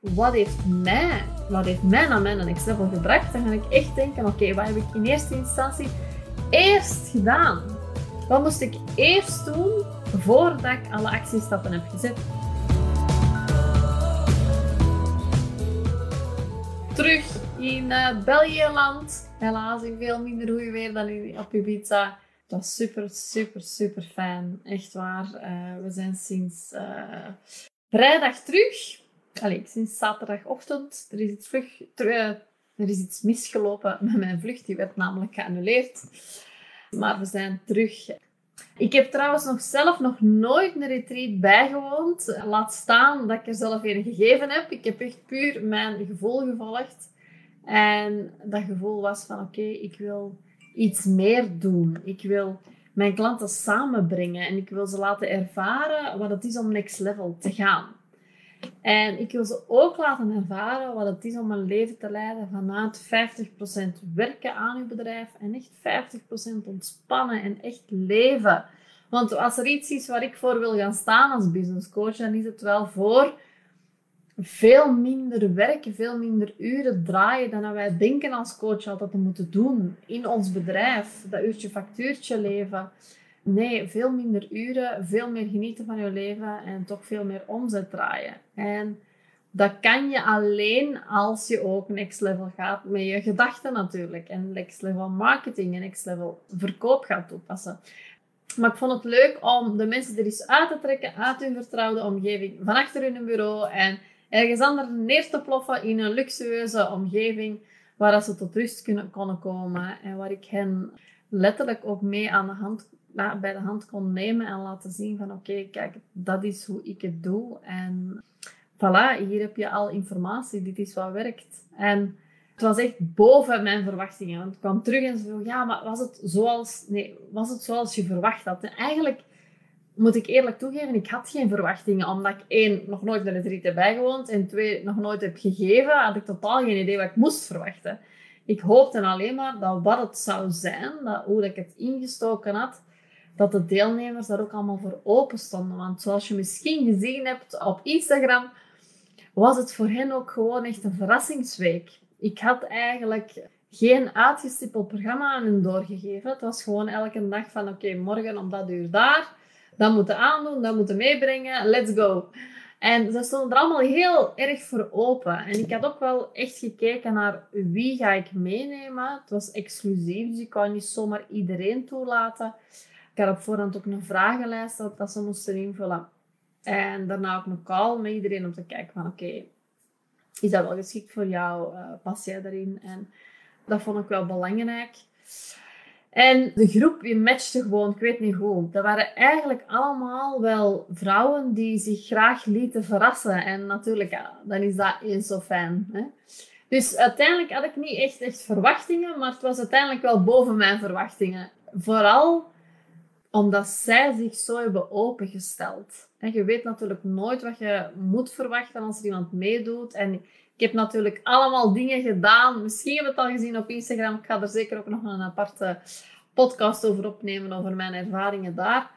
wat heeft mij, wat heeft mij naar mijn level gebracht, dan ga ik echt denken, oké, wat heb ik in eerste instantie eerst gedaan? Wat moest ik eerst doen voordat ik alle actiestappen heb gezet? Terug in uh, België-land. Helaas in veel minder goede weer dan in, op Ibiza. Het was super, super, super fijn. Echt waar. Uh, we zijn sinds uh, vrijdag terug. Sinds zaterdagochtend. Er is iets, vlug, er is misgelopen met mijn vlucht. Die werd namelijk geannuleerd. Maar we zijn terug. Ik heb trouwens nog zelf nog nooit een retreat bijgewoond. Laat staan dat ik er zelf een gegeven heb. Ik heb echt puur mijn gevoel gevolgd. En dat gevoel was van oké, ik wil iets meer doen. Ik wil mijn klanten samenbrengen en ik wil ze laten ervaren wat het is om next level te gaan. En ik wil ze ook laten ervaren wat het is om een leven te leiden vanuit 50% werken aan uw bedrijf en echt 50% ontspannen en echt leven. Want als er iets is waar ik voor wil gaan staan als business coach, dan is het wel voor veel minder werken, veel minder uren draaien dan wij denken als coach altijd te moeten doen in ons bedrijf. Dat uurtje factuurtje leven. Nee, veel minder uren, veel meer genieten van je leven en toch veel meer omzet draaien. En dat kan je alleen als je ook next level gaat met je gedachten natuurlijk. En next level marketing en next level verkoop gaat toepassen. Maar ik vond het leuk om de mensen er eens uit te trekken uit hun vertrouwde omgeving, van achter hun bureau en ergens anders neer te ploffen in een luxueuze omgeving waar ze tot rust kunnen, komen en waar ik hen letterlijk ook mee aan de hand, bij de hand kon nemen en laten zien van oké, kijk, dat is hoe ik het doe en voilà, hier heb je al informatie, dit is wat werkt. En het was echt boven mijn verwachtingen, want ik kwam terug en zo, ja, maar was het zoals, nee, was het zoals je verwacht had? En eigenlijk moet ik eerlijk toegeven, ik had geen verwachtingen. Omdat ik één, nog nooit een retreat heb bijgewoond. En twee, nog nooit heb gegeven. Had ik totaal geen idee wat ik moest verwachten. Ik hoopte alleen maar dat wat het zou zijn, dat, hoe ik het ingestoken had, dat de deelnemers daar ook allemaal voor open stonden. Want zoals je misschien gezien hebt op Instagram, was het voor hen ook gewoon echt een verrassingsweek. Ik had eigenlijk geen uitgestippeld programma aan hen doorgegeven. Het was gewoon elke dag van oké, morgen om dat uur daar dat moeten aandoen, dat moeten meebrengen, let's go. En ze stonden er allemaal heel erg voor open. En ik had ook wel echt gekeken naar wie ga ik meenemen. Het was exclusief, dus ik kon niet zomaar iedereen toelaten. Ik had op voorhand ook een vragenlijst dat, dat ze moesten invullen. En daarna ook een call met iedereen om te kijken van oké, is dat wel geschikt voor jou? Uh, pas jij erin? En dat vond ik wel belangrijk. En de groep die matchte gewoon, ik weet niet hoe. Dat waren eigenlijk allemaal wel vrouwen die zich graag lieten verrassen. En natuurlijk, dan is dat eens zo fijn. Hè? Dus uiteindelijk had ik niet echt, echt verwachtingen, maar het was uiteindelijk wel boven mijn verwachtingen. Vooral omdat zij zich zo hebben opengesteld. En je weet natuurlijk nooit wat je moet verwachten als er iemand meedoet. En ik heb natuurlijk allemaal dingen gedaan. Misschien heb je het al gezien op Instagram. Ik ga er zeker ook nog een aparte podcast over opnemen, over mijn ervaringen daar.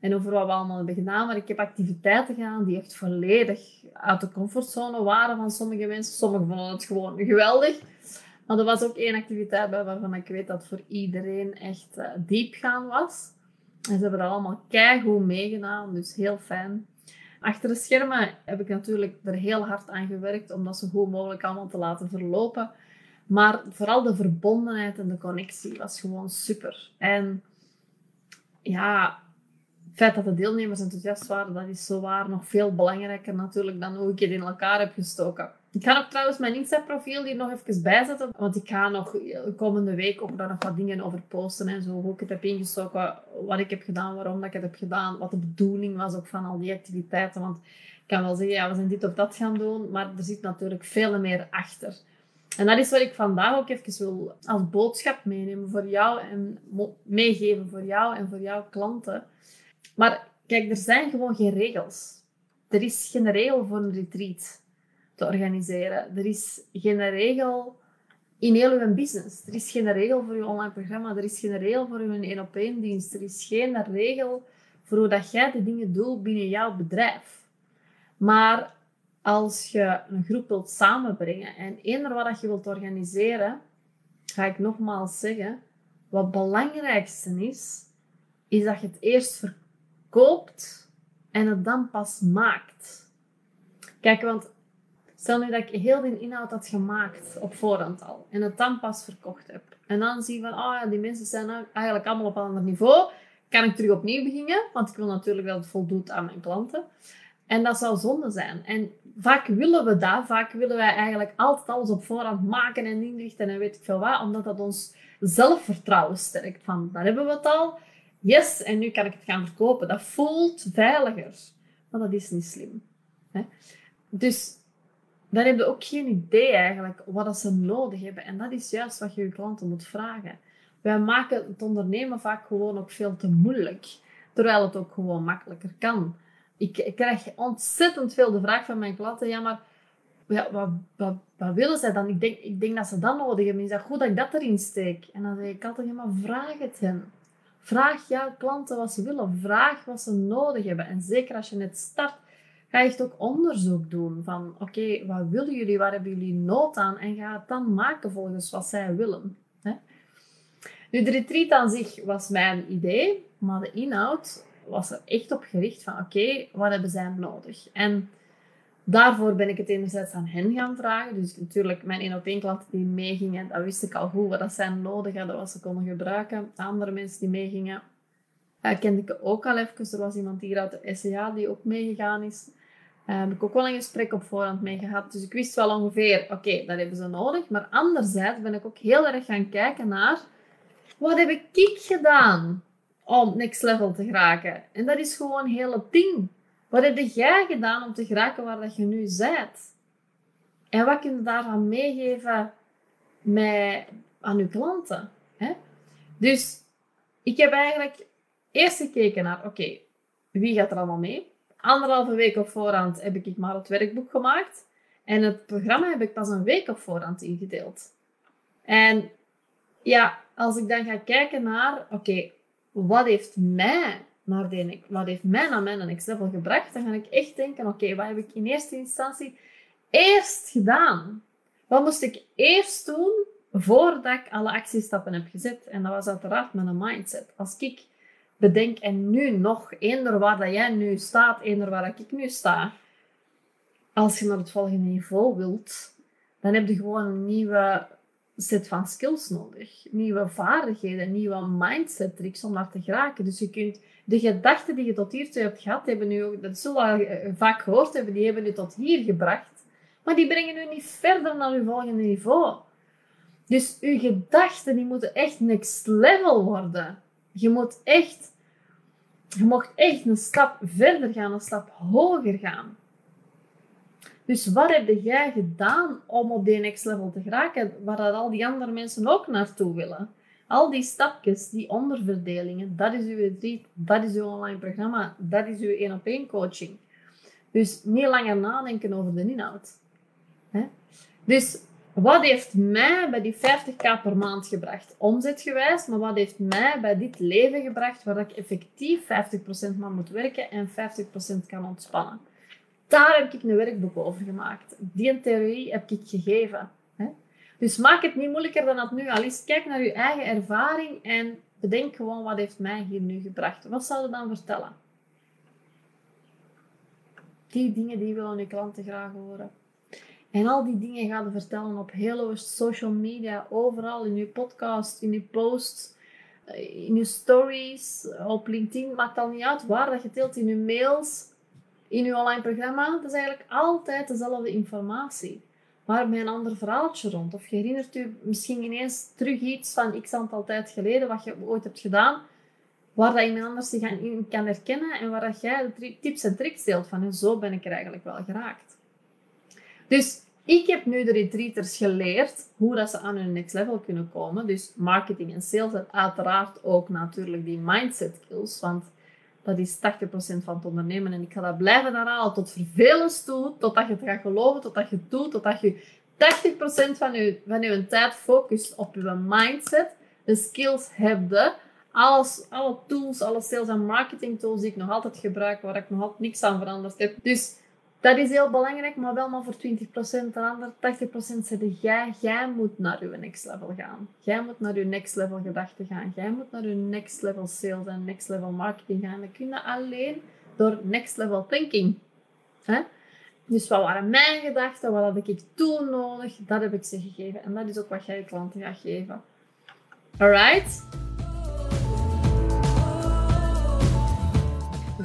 En over wat we allemaal hebben gedaan. Maar ik heb activiteiten gedaan die echt volledig uit de comfortzone waren van sommige mensen. Sommigen vonden het gewoon geweldig. Maar er was ook één activiteit bij waarvan ik weet dat voor iedereen echt uh, diep gaan was. Ze hebben er allemaal keigoed meegedaan, dus heel fijn. Achter de schermen heb ik natuurlijk er heel hard aan gewerkt om dat zo goed mogelijk allemaal te laten verlopen. Maar vooral de verbondenheid en de connectie was gewoon super. En ja, het feit dat de deelnemers enthousiast waren, dat is zo waar nog veel belangrijker natuurlijk dan hoe ik het in elkaar heb gestoken. Ik ga ook trouwens mijn Insta-profiel hier nog even bijzetten, want ik ga nog komende week ook daar nog wat dingen over posten en zo, hoe ik het heb ingestoken, wat ik heb gedaan, waarom dat ik het heb gedaan, wat de bedoeling was ook van al die activiteiten. Want ik kan wel zeggen, ja, we zijn dit of dat gaan doen, maar er zit natuurlijk veel meer achter. En dat is wat ik vandaag ook even wil als boodschap meenemen voor jou en meegeven voor jou en voor jouw klanten. Maar kijk, er zijn gewoon geen regels. Er is geen regel voor een retreat te organiseren. Er is geen regel in heel uw business. Er is geen regel voor je online programma. Er is geen regel voor je één op één dienst. Er is geen regel voor hoe dat jij de dingen doet binnen jouw bedrijf. Maar als je een groep wilt samenbrengen en eender wat je wilt organiseren, ga ik nogmaals zeggen, wat belangrijkste is, is dat je het eerst verkoopt en het dan pas maakt. Kijk, want stel nu dat ik heel die inhoud had gemaakt op voorhand al en het dan pas verkocht heb. En dan zie je van, oh ja, die mensen zijn eigenlijk allemaal op een ander niveau. Kan ik terug opnieuw beginnen? Want ik wil natuurlijk dat het voldoet aan mijn klanten. En dat zou zonde zijn. En vaak willen we dat. Vaak willen wij eigenlijk altijd alles op voorhand maken en inrichten en weet ik veel wat. Omdat dat ons zelfvertrouwen sterkt. Van, daar hebben we het al. Yes, en nu kan ik het gaan verkopen. Dat voelt veiliger. Maar dat is niet slim. Hè? Dus dan heb je ook geen idee eigenlijk wat ze nodig hebben. En dat is juist wat je je klanten moet vragen. Wij maken het ondernemen vaak gewoon ook veel te moeilijk. Terwijl het ook gewoon makkelijker kan. Ik, ik krijg ontzettend veel de vraag van mijn klanten. Ja, maar ja, wat, wat, wat willen zij dan? Ik denk, ik denk dat ze dat nodig hebben. Is dat goed dat ik dat erin steek? En dan zeg ik altijd, ja, maar vraag het hen. Vraag jouw klanten wat ze willen. Vraag wat ze nodig hebben. En zeker als je net start, ook onderzoek doen. Van, oké, wat willen jullie? Waar hebben jullie nood aan? En ga het dan maken volgens wat zij willen. Hè? Nu, de retreat aan zich was mijn idee. Maar de inhoud was er echt op gericht van, oké, wat hebben zij nodig? En daarvoor ben ik het enerzijds aan hen gaan vragen. Dus natuurlijk, mijn één op één klanten die meegingen, dat wist ik al goed wat dat zij nodig hadden, wat ze konden gebruiken. Andere mensen die meegingen, kende ik ook al even. Er was iemand hier uit de SCA die ook meegegaan is. Daar heb ik ook wel een gesprek op voorhand mee gehad. Dus ik wist wel ongeveer, oké, dat hebben ze nodig. Maar anderzijds ben ik ook heel erg gaan kijken naar, wat heb ik gedaan om next level te geraken? En dat is gewoon heel het ding. Wat heb jij gedaan om te geraken waar dat je nu bent? En wat kun je daarvan meegeven met, aan je klanten? Hè? Dus ik heb eigenlijk eerst gekeken naar, oké, wie gaat er allemaal mee? Anderhalve week op voorhand heb ik maar het werkboek gemaakt. En het programma heb ik pas een week op voorhand ingedeeld. En ja, als ik dan ga kijken naar, oké, wat heeft mij naar de, wat heeft mij naar mijn next gebracht, dan ga ik echt denken, oké, wat heb ik in eerste instantie eerst gedaan? Wat moest ik eerst doen voordat ik alle actiestappen heb gezet? En dat was uiteraard een mindset. Als ik bedenk, en nu nog, eender waar dat jij nu staat, eender waar ik nu sta, als je naar het volgende niveau wilt, dan heb je gewoon een nieuwe set van skills nodig. Nieuwe vaardigheden, nieuwe mindset tricks om naar te geraken. Dus je kunt de gedachten die je tot hiertoe hebt gehad, hebben nu, dat zul je eh, vaak gehoord hebben, die hebben je tot hier gebracht. Maar die brengen u niet verder naar uw volgende niveau. Dus uw gedachten die moeten echt next level worden. Je moet echt, je mocht echt een stap verder gaan, een stap hoger gaan. Dus wat heb jij gedaan om op die next level te geraken, waar dat al die andere mensen ook naartoe willen? Al die stapjes, die onderverdelingen, dat is uw retreat, dat is uw online programma, dat is uw één op één coaching. Dus niet langer nadenken over de inhoud. Dus wat heeft mij bij die 50k per maand gebracht? Omzetgewijs, maar wat heeft mij bij dit leven gebracht waar ik effectief 50% maar moet werken en 50% kan ontspannen? Daar heb ik een werkboek over gemaakt. Die theorie heb ik gegeven. Dus maak het niet moeilijker dan dat nu al is. Kijk naar je eigen ervaring en bedenk gewoon wat heeft mij hier nu gebracht. Wat zou je dan vertellen? Die dingen die willen je klanten graag horen. En al die dingen gaan vertellen op hele social media, overal in je podcast, in je posts, in je stories, op LinkedIn. Maakt al niet uit waar dat je deelt in je mails, in je online programma. Dat is eigenlijk altijd dezelfde informatie maar met een ander verhaaltje rond. Of je herinnert je misschien ineens terug iets van x aantal tijd geleden, wat je ooit hebt gedaan, waar dat iemand anders zich in kan herkennen en waar dat jij de tips en tricks deelt van. En zo ben ik er eigenlijk wel geraakt. Dus ik heb nu de retreaters geleerd hoe dat ze aan hun next level kunnen komen. Dus marketing en sales en uiteraard ook natuurlijk die mindset skills. Want dat is 80% van het ondernemen. En ik ga dat blijven herhalen tot vervelens toe, totdat je het gaat geloven, totdat je het doet, totdat je 80% van je, van je tijd focust op je mindset, de skills hebt, alles, alle tools, alle sales en marketing tools die ik nog altijd gebruik, waar ik nog altijd niks aan veranderd heb. Dus Dat is heel belangrijk, maar wel maar voor 20%. De andere 80% zeggen jij, jij moet naar je next level gaan. Jij moet naar je next level gedachten gaan. Jij moet naar je next level sales en next level marketing gaan. Dat kun je alleen door next level thinking. Dus wat waren mijn gedachten? Wat had ik toen nodig? Dat heb ik ze gegeven. En dat is ook wat jij je klanten gaat geven. Alright?